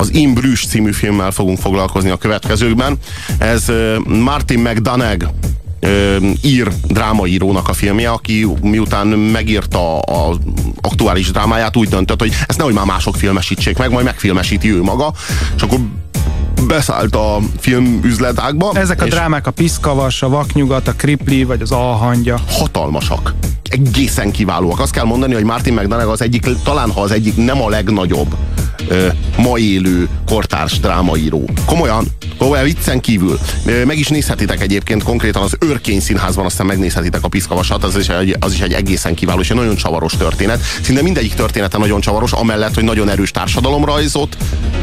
az In Bruges című filmmel fogunk foglalkozni a következőkben. Ez Martin McDonagh ír drámaírónak a filmje, aki miután megírta az aktuális drámáját, úgy döntött, hogy ezt nehogy már mások filmesítsék meg, majd megfilmesíti ő maga, és akkor beszállt a filmüzletágba. Ezek a drámák a Piszkavas, a Vaknyugat, a Kripli, vagy az Alhangya. Hatalmasak. Egészen kiválóak. Azt kell mondani, hogy Martin McDonagh az egyik, talán ha az egyik nem a legnagyobb ma élő kortárs drámaíró. Komolyan, komolyan viccen kívül. Meg is nézhetitek egyébként konkrétan az Örkény színházban, aztán megnézhetitek a Piszkavasat, az is, egy, az is egy egészen kiváló és egy nagyon csavaros történet. Szinte mindegyik története nagyon csavaros, amellett, hogy nagyon erős társadalomrajzot,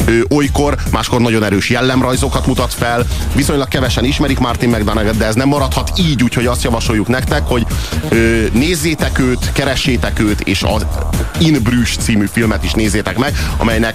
ő, olykor, máskor nagyon erős jellemrajzokat mutat fel. Viszonylag kevesen ismerik Martin mcdonagh de ez nem maradhat így, úgyhogy azt javasoljuk nektek, hogy ö, nézzétek őt, keressétek őt, és az In Bruges című filmet is nézzétek meg, amelynek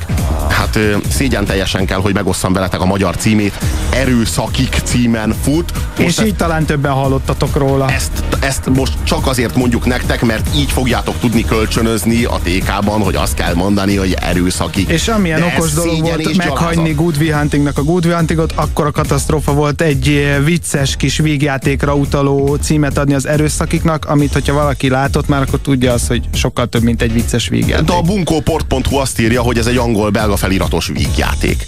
hát szégyen teljesen kell, hogy megosszam veletek a magyar címét. Erőszakik címen fut. Most és így talán többen hallottatok róla. Ezt, ezt most csak azért mondjuk nektek, mert így fogjátok tudni kölcsönözni a TK-ban, hogy azt kell mondani, hogy erőszakik. És amilyen De okos dolog volt meghagyni Goodwill Huntingnak a Goodwill Huntingot, akkor a katasztrófa volt egy vicces kis vígjátékra utaló címet adni az erőszakiknak, amit hogyha valaki látott már, akkor tudja azt, hogy sokkal több, mint egy vicces vígjáték. De a bunkóport.hu azt írja, hogy ez egy angol-belga feliratos vígjáték.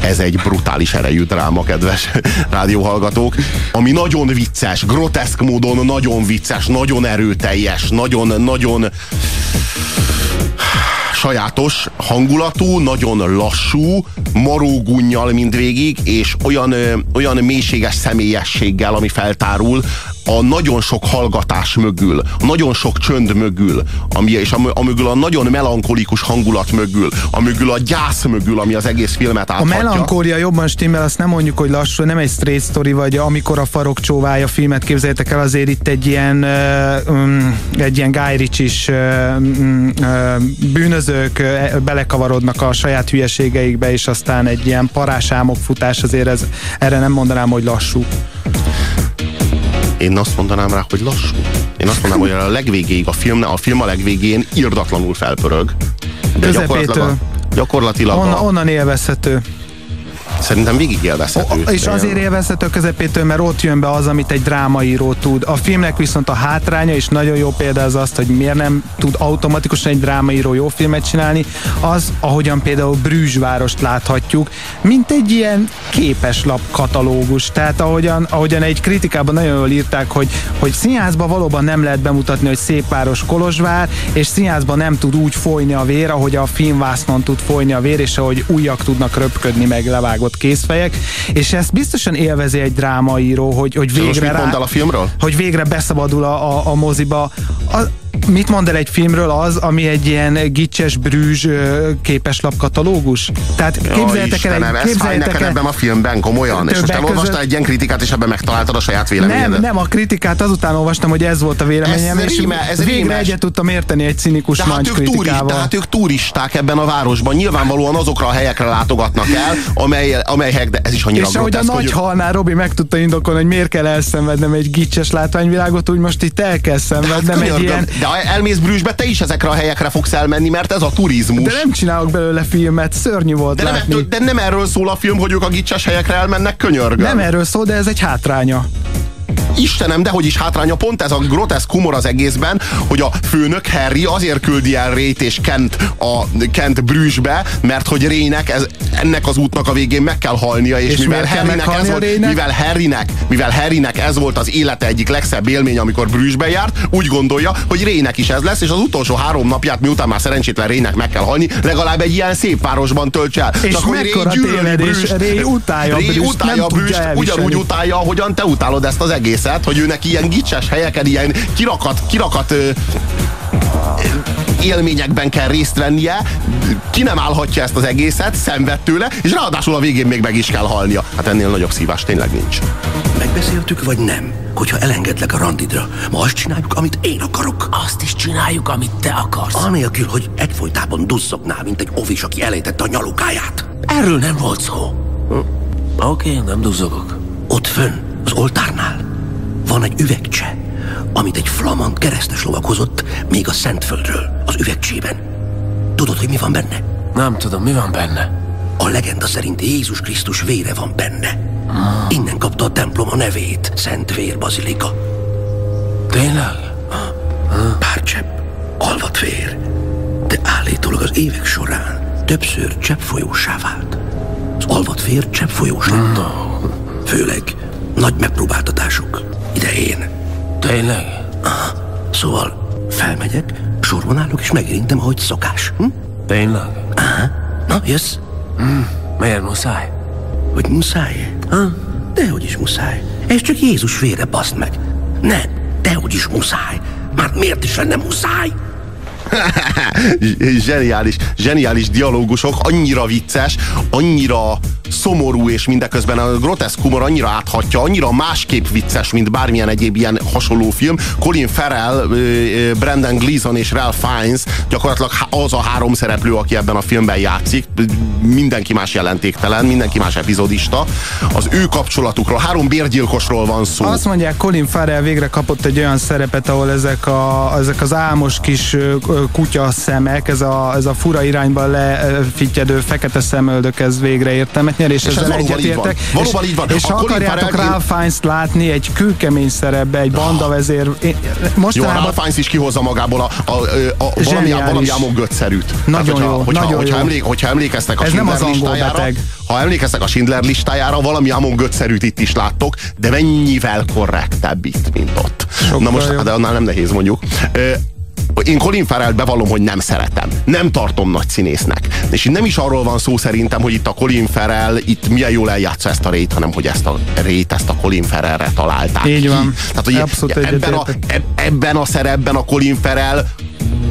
Ez egy brutális erejű dráma, kedves rádióhallgatók, ami nagyon vicces, groteszk módon nagyon vicces, nagyon erőteljes, nagyon-nagyon sajátos hangulatú, nagyon lassú, marógunnyal mindvégig, és olyan, olyan mélységes személyességgel, ami feltárul, a nagyon sok hallgatás mögül, a nagyon sok csönd mögül, ami, és a, mögül a nagyon melankolikus hangulat mögül, a mögül a gyász mögül, ami az egész filmet áthatja. A melankólia jobban stimmel, azt nem mondjuk, hogy lassú, nem egy straight story, vagy amikor a farok csóvája filmet képzeljétek el, azért itt egy ilyen um, egy ilyen Guy Ritchie-s um, bűnözők belekavarodnak a saját hülyeségeikbe, és aztán egy ilyen parásámok futás, azért ez, erre nem mondanám, hogy lassú. Én azt mondanám rá, hogy lassú. Én azt mondanám, hogy a legvégéig, a film, a film a legvégén irdatlanul felpörög. De gyakorlatilag, a, gyakorlatilag On, onnan élvezhető. Szerintem végig élvezhető. és azért élvezhető közepétől, mert ott jön be az, amit egy drámaíró tud. A filmnek viszont a hátránya, és nagyon jó példa az azt, hogy miért nem tud automatikusan egy drámaíró jó filmet csinálni, az, ahogyan például Brűzsvárost láthatjuk, mint egy ilyen képeslap katalógus. Tehát ahogyan, ahogyan egy kritikában nagyon jól írták, hogy, hogy színházban valóban nem lehet bemutatni, hogy szép város Kolozsvár, és színházban nem tud úgy folyni a vér, ahogy a filmvásznon tud folyni a vér, és ahogy újak tudnak röpködni meg levágott ott készfejek, és ezt biztosan élvezi egy drámaíró, hogy, hogy végre rá, a filmről? Hogy végre beszabadul a, a, a moziba. A, mit mond el egy filmről az, ami egy ilyen gicses brűzs képeslap katalógus? Tehát képzeljétek el egy... Neked el, ebben a filmben, komolyan? És most elolvastál között... egy ilyen kritikát, és ebben megtaláltad a saját véleményedet? Nem, nem, a kritikát azután olvastam, hogy ez volt a véleményem, ez és ríme, ez végre rímes. egyet tudtam érteni egy cinikus de hát, ők kritikával. de hát ők turisták ebben a városban. Nyilvánvalóan azokra a helyekre látogatnak el, amely, amely helyek, de ez is annyira És ahogy a nagy halnál Robi meg tudta indokolni, hogy miért kell elszenvednem egy gicses látványvilágot, úgy most itt el kell szenvednem hát, egy ilyen... Elmész Brüsszbe, te is ezekre a helyekre fogsz elmenni, mert ez a turizmus. De nem csinálok belőle filmet, szörnyű volt de látni. nem, de nem erről szól a film, hogy ők a gicses helyekre elmennek könyörgön. Nem erről szól, de ez egy hátránya. Istenem, de hogy is hátránya, pont ez a groteszk humor az egészben, hogy a főnök Harry azért küldi el Rét és Kent a Kent Brüsszbe, mert hogy Rének ez, ennek az útnak a végén meg kell halnia, és, és mivel Harrynek ez volt, mivel Harrynek, mivel Harrynek ez volt az élete egyik legszebb élmény, amikor Brüsszbe járt, úgy gondolja, hogy Rének is ez lesz, és az utolsó három napját, miután már szerencsétlen Rének meg kell halni, legalább egy ilyen szép városban töltse el. És Csak, Ré gyűlöli Ré utálja Ré utálja Brüszt, ugyanúgy utálja, ahogyan te utálod ezt az egész egészet, hogy őnek ilyen gicses helyeken, ilyen kirakat, kirakat ö, élményekben kell részt vennie, ki nem állhatja ezt az egészet, szenved tőle, és ráadásul a végén még meg is kell halnia. Hát ennél nagyobb szívás tényleg nincs. Megbeszéltük, vagy nem? Hogyha elengedlek a randidra, ma azt csináljuk, amit én akarok. Azt is csináljuk, amit te akarsz. Anélkül, hogy egyfolytában duzzognál, mint egy ovis, aki elétette a nyalukáját. Erről nem volt szó. Hm. Oké, okay, nem duzzogok. Ott fönn, az oltárnál van egy üvegcse, amit egy flamand keresztes lovak hozott még a Szentföldről, az üvegcsében. Tudod, hogy mi van benne? Nem tudom, mi van benne? A legenda szerint Jézus Krisztus vére van benne. Innen kapta a templom a nevét, Szent Vér Bazilika. Tényleg? Pár csepp, alvat vér, de állítólag az évek során többször cseppfolyósá vált. Az alvat vér cseppfolyós lett. Főleg nagy megpróbáltatások idején. Tényleg? Szóval felmegyek, sorban állok és megérintem, ahogy szokás. Hm? Tényleg? Na, jössz? Miért muszáj? Hogy muszáj? Ha? Dehogy is muszáj. Ez csak Jézus vére, baszd meg. Nem, dehogy is muszáj. Már miért is lenne muszáj? zseniális, zseniális dialógusok, annyira vicces, annyira szomorú, és mindeközben a groteszk humor annyira áthatja, annyira másképp vicces, mint bármilyen egyéb ilyen hasonló film. Colin Farrell, Brandon Gleeson és Ralph Fiennes gyakorlatilag az a három szereplő, aki ebben a filmben játszik. Mindenki más jelentéktelen, mindenki más epizodista. Az ő kapcsolatukról, három bérgyilkosról van szó. Azt mondják, Colin Farrell végre kapott egy olyan szerepet, ahol ezek, a, ezek az álmos kis kutya szemek, ez a, ez a fura irányba lefittyedő fekete szemöldök, ez végre értelmet nyer, és, és ezzel egyetértek. Valóban így van. És ha akarjátok Ralph Fiennes-t látni egy kőkemény szerepbe, egy bandavezér, mostanában... Jó, Ralph Fiennes is kihozza magából a, a, a, a valami, valami álmok götszerűt. Nagyon Tehát, jó, hogyha, nagyon hogyha, jó. Emlék, hogyha emlékeztek a Ez nem az beteg. ha emlékeztek a Schindler listájára, valami Amon götszerűt itt is láttok, de mennyivel korrektebb itt, mint ott. Sokkal Na most, jobb. de annál nem nehéz mondjuk. Én Colin Farrell bevallom, hogy nem szeretem. Nem tartom nagy színésznek. És itt nem is arról van szó szerintem, hogy itt a Colin Farrell itt milyen jól eljátsza ezt a rét, hanem hogy ezt a rét, ezt a Colin Farrellre találták Így ki. van. Tehát, hogy Abszolút ebben, a, eb- ebben a szerepben a Colin Farrell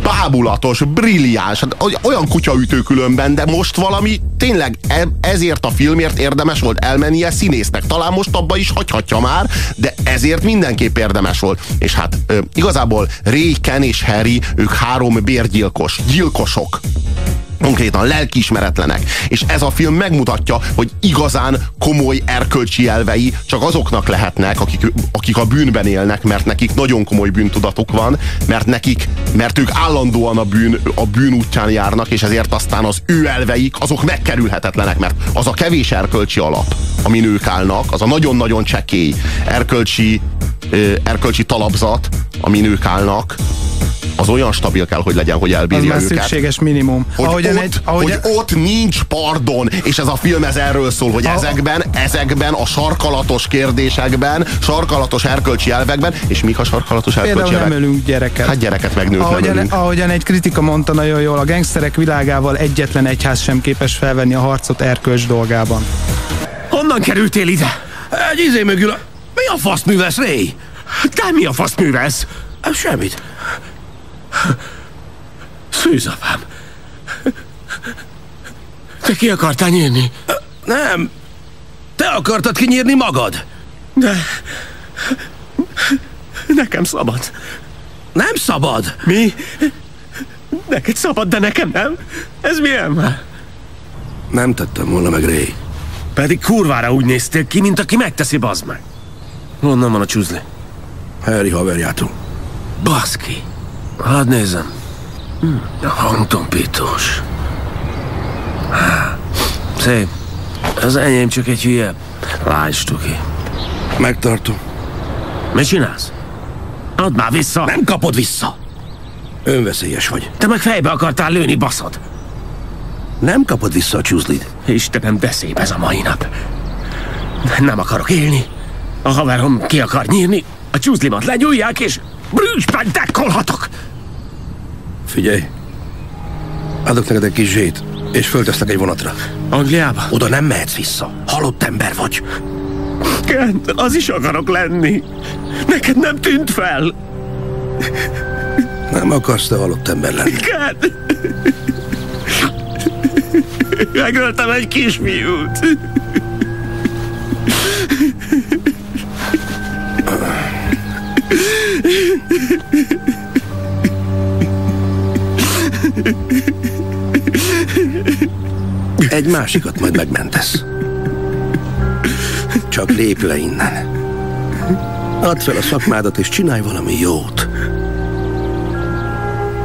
bábulatos, brilliáns, hát oly- olyan kutyaütő különben, de most valami tényleg e- ezért a filmért érdemes volt elmennie színésznek. Talán most abba is hagyhatja már, de ezért mindenképp érdemes volt. És hát igazából Ray, Ken és Harry, ők három bérgyilkos, gyilkosok konkrétan lelkiismeretlenek. És ez a film megmutatja, hogy igazán komoly erkölcsi elvei csak azoknak lehetnek, akik, akik a bűnben élnek, mert nekik nagyon komoly bűntudatuk van, mert nekik, mert ők állandóan a bűn, a bűn útján járnak, és ezért aztán az ő elveik, azok megkerülhetetlenek, mert az a kevés erkölcsi alap, amin ők állnak, az a nagyon-nagyon csekély erkölcsi, erkölcsi talapzat, amin ők állnak, az olyan stabil kell, hogy legyen, hogy Az elbírja már őket szükséges minimum. hogy, Ahogyan ott, egy, ahogy, hogy ott nincs pardon, és ez a film ez erről szól, hogy A- ezekben, ezekben a sarkalatos kérdésekben, sarkalatos erkölcsi elvekben, és mik a sarkalatos erkölcsi például nem elvek? ölünk gyereket. Hát gyereket meg nőt nem ahogyan, ölünk. ahogyan egy kritika mondta nagyon jól, a gengszterek világával egyetlen egyház sem képes felvenni a harcot erkölcs dolgában. Honnan kerültél ide? Egy izé mögül a... Mi a fasz művesz, Ray? Te mi a fasz művelsz? Semmit. Szűzapám. Te ki akartál nyírni? Nem. Te akartad kinyírni magad. De... Nekem szabad. Nem szabad. Mi? Neked szabad, de nekem nem? Ez milyen már? Nem tettem volna meg, Ray. Pedig kurvára úgy néztél ki, mint aki megteszi, bazd meg. Honnan van a csúzli? Harry haverjától. Baszki. Hadd nézem. Hm, hangtompítós. Szép. Az enyém csak egy hülye. Lásd ki. Megtartom. Mit csinálsz? Add már vissza! Nem kapod vissza. Önveszélyes vagy. Te meg fejbe akartál lőni, baszod! Nem kapod vissza a csúzlid. Istenem, de szép ez a mai nap. Nem akarok élni. A haverom ki akar nyírni, a csúzlimat legyújják, és brűsben dekkolhatok! Figyelj. Adok neked egy kis zsét, és föltesznek egy vonatra. Angliába? Oda nem mehetsz vissza. Halott ember vagy. Kent, az is akarok lenni. Neked nem tűnt fel. Nem akarsz te halott ember lenni. Kent! Megöltem egy kisfiút. Egy másikat majd megmentesz. Csak lépj le innen. Add fel a szakmádat, és csinálj valami jót.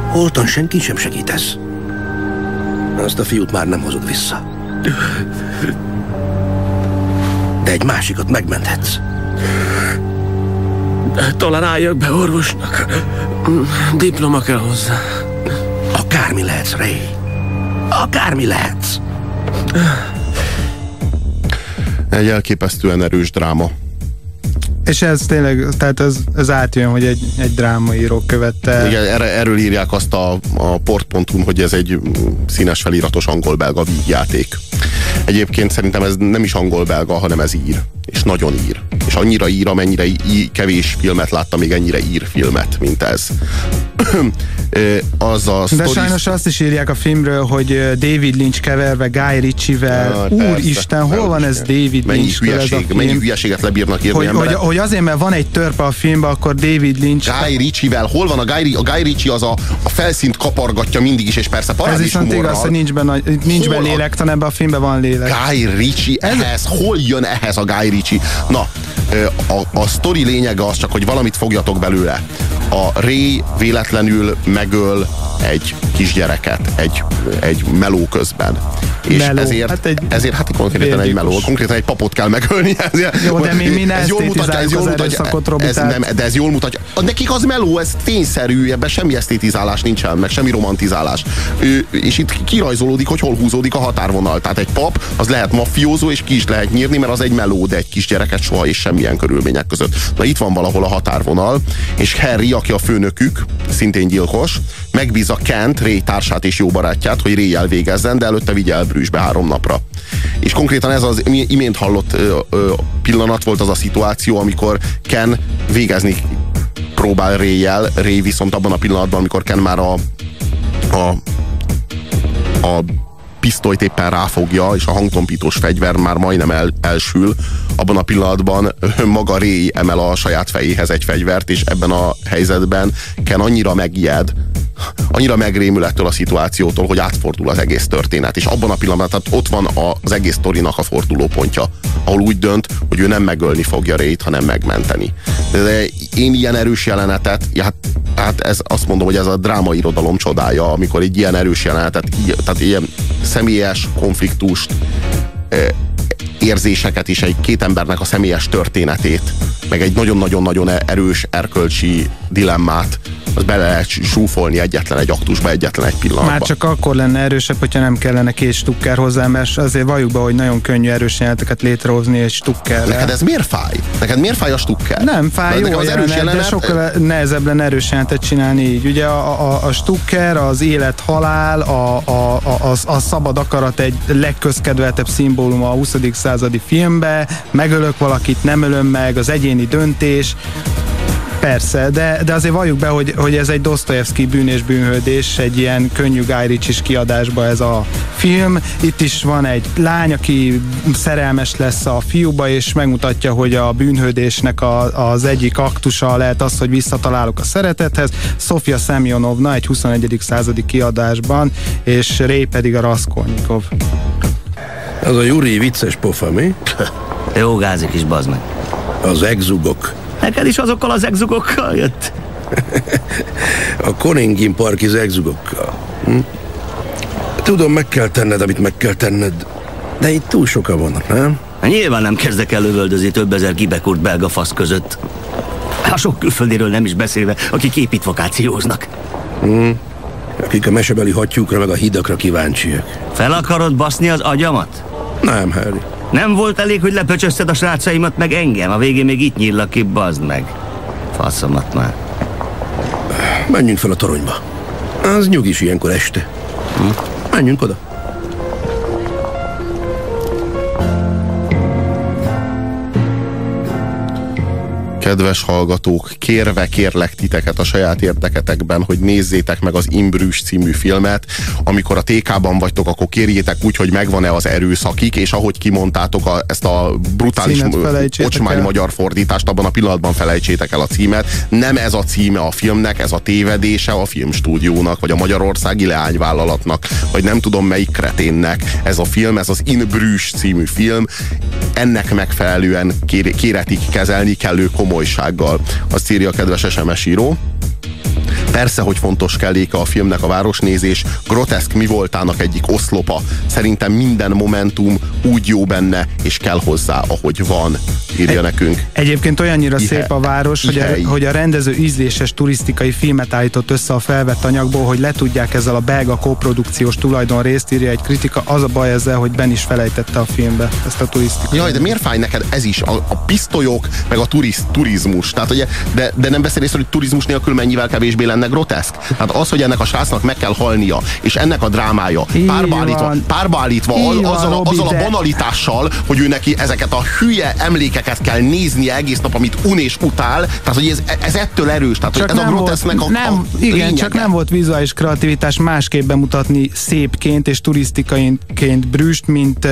Holtan senki sem segítesz. Azt a fiút már nem hozod vissza. De egy másikat megmenthetsz. Talán álljak be orvosnak. Diploma kell hozzá. Akármi lehetsz, Ray. Akármi lehetsz. Egy elképesztően erős dráma. És ez tényleg, tehát ez, ez átjön, hogy egy, egy drámaíró követte. Igen, erre, erről írják azt a, a port.hu, hogy ez egy színes feliratos angol-belga vígjáték. Egyébként szerintem ez nem is angol-belga, hanem ez ír. És nagyon ír. És annyira ír, amennyire í, kevés filmet láttam még ennyire ír filmet, mint ez. Az a De sajnos azt is írják a filmről, hogy David Lynch keverve Guy Ritchie-vel. Ja, Úristen, hol van ez David mennyi Lynch? Hülyeség, ez? Mennyi hülyeséget lebírnak írni hogy, hogy, hogy, azért, mert van egy törpe a filmben, akkor David Lynch... Guy Ritchie-vel. Hol van a Guy, a Guy Ritchie? Az a, a felszínt kapargatja mindig is, és persze parádés Ez viszont igaz, hogy nincs benne, nincs benne lélektan, ebben a filmben van lélek. Guy Ritchie, ehhez, hol jön ehhez a Guy Ritchie? Na, a, a sztori lényege az csak, hogy valamit fogjatok belőle. A Ray véletlenül megöl egy kisgyereket egy, egy meló közben. És meló. ezért, hát egy ezért hát konkrétan egy meló, konkrétan egy papot kell megölni. Ezért, Jó, de mi, mi ez jól mutatja, ez jól mutatja, ez nem, de ez jól mutatja. Nekik az meló, ez tényszerű, ebben semmi esztétizálás nincsen, meg semmi romantizálás. Ő, és itt kirajzolódik, hogy hol húzódik a határvonal. Tehát egy pap, az lehet mafiózó, és ki is lehet nyírni, mert az egy meló, de egy kisgyereket soha és semmilyen körülmények között. Na itt van valahol a határvonal, és Harry, aki a főnökük, szintén gyilkos, megbízza Kent, Ray társát és jó barátját, hogy Ray elvégezzen, de előtte vigye el Brüsszbe három napra. És konkrétan ez az imént hallott ö, ö, pillanat volt az a szituáció, amikor Ken végezni próbál Ray-jel, Ray viszont abban a pillanatban, amikor Ken már a, a, a pisztolyt éppen ráfogja, és a hangtompítós fegyver már majdnem el, elsül, abban a pillanatban maga Ray emel a saját fejéhez egy fegyvert, és ebben a helyzetben Ken annyira megijed, annyira megrémül ettől a szituációtól, hogy átfordul az egész történet. És abban a pillanatban, ott van az egész sztorinak a fordulópontja, ahol úgy dönt, hogy ő nem megölni fogja Rét, hanem megmenteni. De én ilyen erős jelenetet, hát, hát ez azt mondom, hogy ez a drámairodalom csodája, amikor egy ilyen erős jelenetet, tehát ilyen személyes konfliktust, érzéseket is, egy két embernek a személyes történetét, meg egy nagyon-nagyon-nagyon erős erkölcsi dilemmát az bele lehet súfolni egyetlen egy aktusba, egyetlen egy pillanatban. Már csak akkor lenne erősebb, hogyha nem kellene két stukker hozzá, mert azért valljuk be, hogy nagyon könnyű erős jeleneteket létrehozni egy stukker. Neked ez miért fáj? Neked miért fáj a stukker? Nem fáj, jó az erős jelenet, de sokkal nehezebb lenne erős jelenetet csinálni így. Ugye a, a, a stukker, az élet-halál, a, a, a, a, a szabad akarat egy legközkedveltebb szimbólum a 20. századi filmbe, megölök valakit, nem ölöm meg, az egyéni döntés, Persze, de, de azért valljuk be, hogy, hogy ez egy Dostoyevsky bűn és bűnhődés, egy ilyen könnyű Guy Ritchie kiadásba ez a film. Itt is van egy lány, aki szerelmes lesz a fiúba, és megmutatja, hogy a bűnhődésnek a, az egyik aktusa lehet az, hogy visszatalálok a szeretethez. Sofia Semyonovna egy 21. századi kiadásban, és Ray pedig a Raskolnikov. Az a Juri vicces pofa, mi? Jó gázik is, bazd meg. Az exugok. Neked is azokkal az exugokkal jött? a Koningin parki exugokkal. Hm? Tudom, meg kell tenned, amit meg kell tenned, de itt túl sokan vannak, nem? Nyilván nem kezdek el lövöldözni több ezer kibekurt belga fasz között. A sok külföldiről nem is beszélve, akik építvakációznak. Hm. Akik a mesebeli hattyúkra meg a hidakra kíváncsiak. Fel akarod baszni az agyamat? Nem, Harry. Nem volt elég, hogy lepöcsözted a srácaimat meg engem? A végén még itt nyíllak ki, bazd meg. Faszomat már. Menjünk fel a toronyba. Az nyugis ilyenkor este. Hm? Menjünk oda. Kedves hallgatók, kérve kérlek titeket a saját érdeketekben, hogy nézzétek meg az Imbrűs című filmet. Amikor a TK-ban vagytok, akkor kérjétek úgy, hogy megvan-e az erőszakik, és ahogy kimondtátok a, ezt a brutális ocsmány magyar fordítást, abban a pillanatban felejtsétek el a címet. Nem ez a címe a filmnek, ez a tévedése a filmstúdiónak, vagy a Magyarországi Leányvállalatnak, vagy nem tudom melyik kreténnek. Ez a film, ez az In Bruges című film. Ennek megfelelően kéretik kezelni kellő komoly komolysággal. Azt írja a kedves SMS író. Persze, hogy fontos kelléke a filmnek a városnézés, groteszk mi voltának egyik oszlopa. Szerintem minden momentum úgy jó benne, és kell hozzá, ahogy van, írja Egy, nekünk. Egyébként olyannyira Ihe. szép a város, hogy a, hogy a rendező ízléses turisztikai filmet állított össze a felvett anyagból, hogy le tudják ezzel a belga koprodukciós tulajdon részt írja egy kritika. Az a baj ezzel, hogy Ben is felejtette a filmbe ezt a turisztikai. Jaj, de miért fáj neked ez is? A, a pisztolyok, meg a turiz, turizmus. Tehát, ugye, de, de nem beszélsz, hogy turizmus nélkül mennyivel kevésbé lenne groteszk? Tehát az, hogy ennek a srácnak meg kell halnia, és ennek a drámája párba állítva, párba az, van, azzal, a, Robi, azzal a banalitással, hogy ő neki ezeket a hülye emlékeket kell néznie egész nap, amit un és utál. Tehát, hogy ez, ez ettől erős. Tehát, hogy ez a groteszknek a, nem, a igen, lényege. csak nem volt vizuális kreativitás másképp bemutatni szépként és turisztikaként Brüst, mint uh,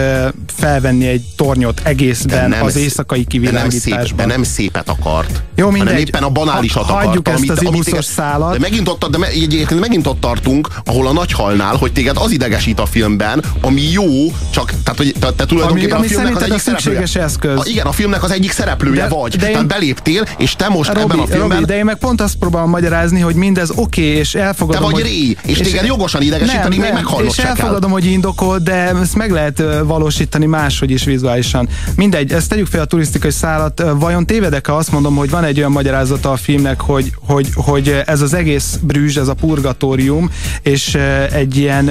felvenni egy tornyot egészben De nem az éjszakai de nem, szép, kivilágításban. de nem szépet akart. Jó, mindegy. hanem éppen a banálisat Ha- akart. hagyjuk ezt az ibuszos téged- szálat. Megint ott, de egyébként megint ott tartunk, ahol a nagy halnál, hogy téged az idegesít a filmben, ami jó, csak tehát, hogy te, te tulajdonképpen ami a filmnek az egyik szereplője. eszköz. A, igen, a filmnek az egyik szereplője De- vagy. de én- Tehát beléptél, és te most ebben a Robi, filmben Robi, de én meg pont azt próbálom magyarázni, hogy mindez oké, okay, és te elfogadom, vagy hogy... ré, és, téged jogosan idegesíteni, még meghalnod és elfogadom, hogy indokol, de ezt meg lehet valósítani máshogy is vizuálisan. Mindegy, ezt tegyük fel a turisztikai szállat. Vajon tévedek, ha azt mondom, hogy van egy olyan magyarázata a filmnek, hogy, hogy, hogy ez az egész brűzs, ez a purgatórium, és egy ilyen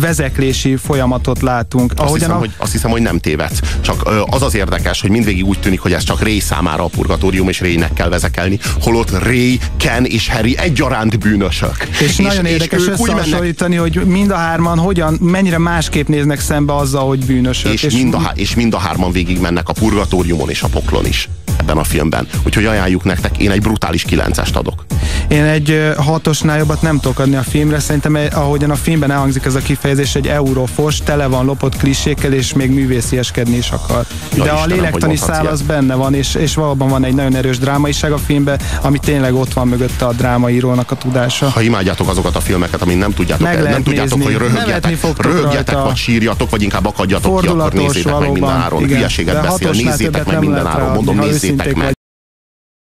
vezeklési folyamatot látunk. Azt hiszem, a... hogy, azt hiszem, hogy nem tévedsz. Csak az az érdekes, hogy mindvégig úgy tűnik, hogy ez csak Ray számára a purgatórium, és Raynek kell vezekelni. Holott Ray, Ken és Harry egyaránt bűnösök. És, és nagyon érdekes ők úgy mennek, összehasonlítani, hogy mind a hárman hogyan, mennyire másképp néznek szembe azzal, hogy bűnösök. és, mind a, és mind a hárman végig mennek a purgatóriumon és a poklon is ebben a filmben. Úgyhogy ajánljuk nektek, én egy brutális kilencest adok. Én egy hatosnál jobbat nem tudok adni a filmre, szerintem eh, ahogyan a filmben elhangzik ez a kifejezés, egy eurofos, tele van lopott klisékkel, és még művészieskedni is akar. Ja, De a Istenem, hogy lélektani szál az benne van, és, és valóban van egy nagyon erős drámaiság a filmben, ami tényleg ott van mögötte a drámaírónak a tudása. Ha imádjátok azokat a filmeket, amin nem tudjátok, Meg el, nem tudjátok nézni. hogy röhögjetek, röhögjetek vagy sírjatok, vagy inkább akadjatok ki, akkor nézzétek meg valóban, minden áron. igen. Hülyeséget beszél, nézzétek meg nem minden lehet áron. ráadni, Mondom, nézzétek meg.